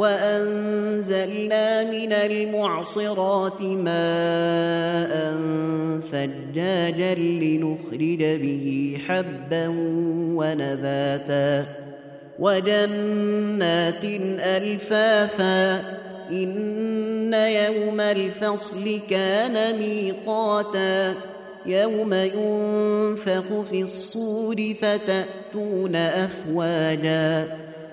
وأنزلنا من المعصرات ماء ثجاجا لنخرج به حبا ونباتا وجنات ألفافا إن يوم الفصل كان ميقاتا يوم ينفخ في الصور فتأتون أفواجا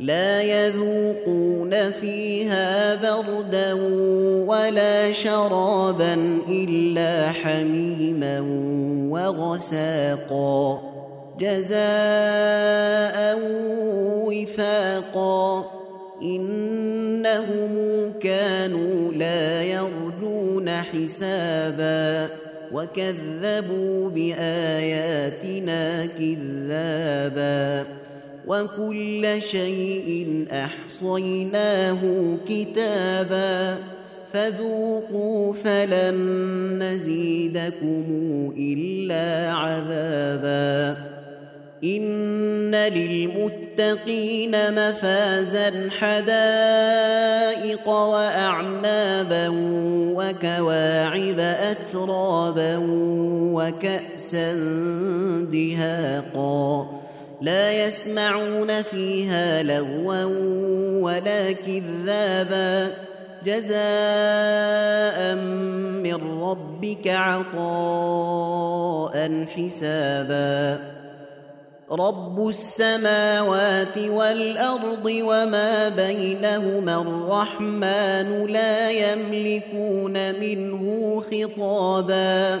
لا يذوقون فيها بردا ولا شرابا إلا حميما وغساقا. جزاء وفاقا. إنهم كانوا لا يرجون حسابا. وكذبوا بآياتنا كذابا. وكل شيء أحصيناه كتابا فذوقوا فلن نزيدكم إلا عذابا إن للمتقين مفازا حدائق وأعنابا وكواعب أترابا وكأسا دهاقا لا يسمعون فيها لغوا ولا كذابا. جزاء من ربك عطاء حسابا. رب السماوات والأرض وما بينهما الرحمن لا يملكون منه خطابا.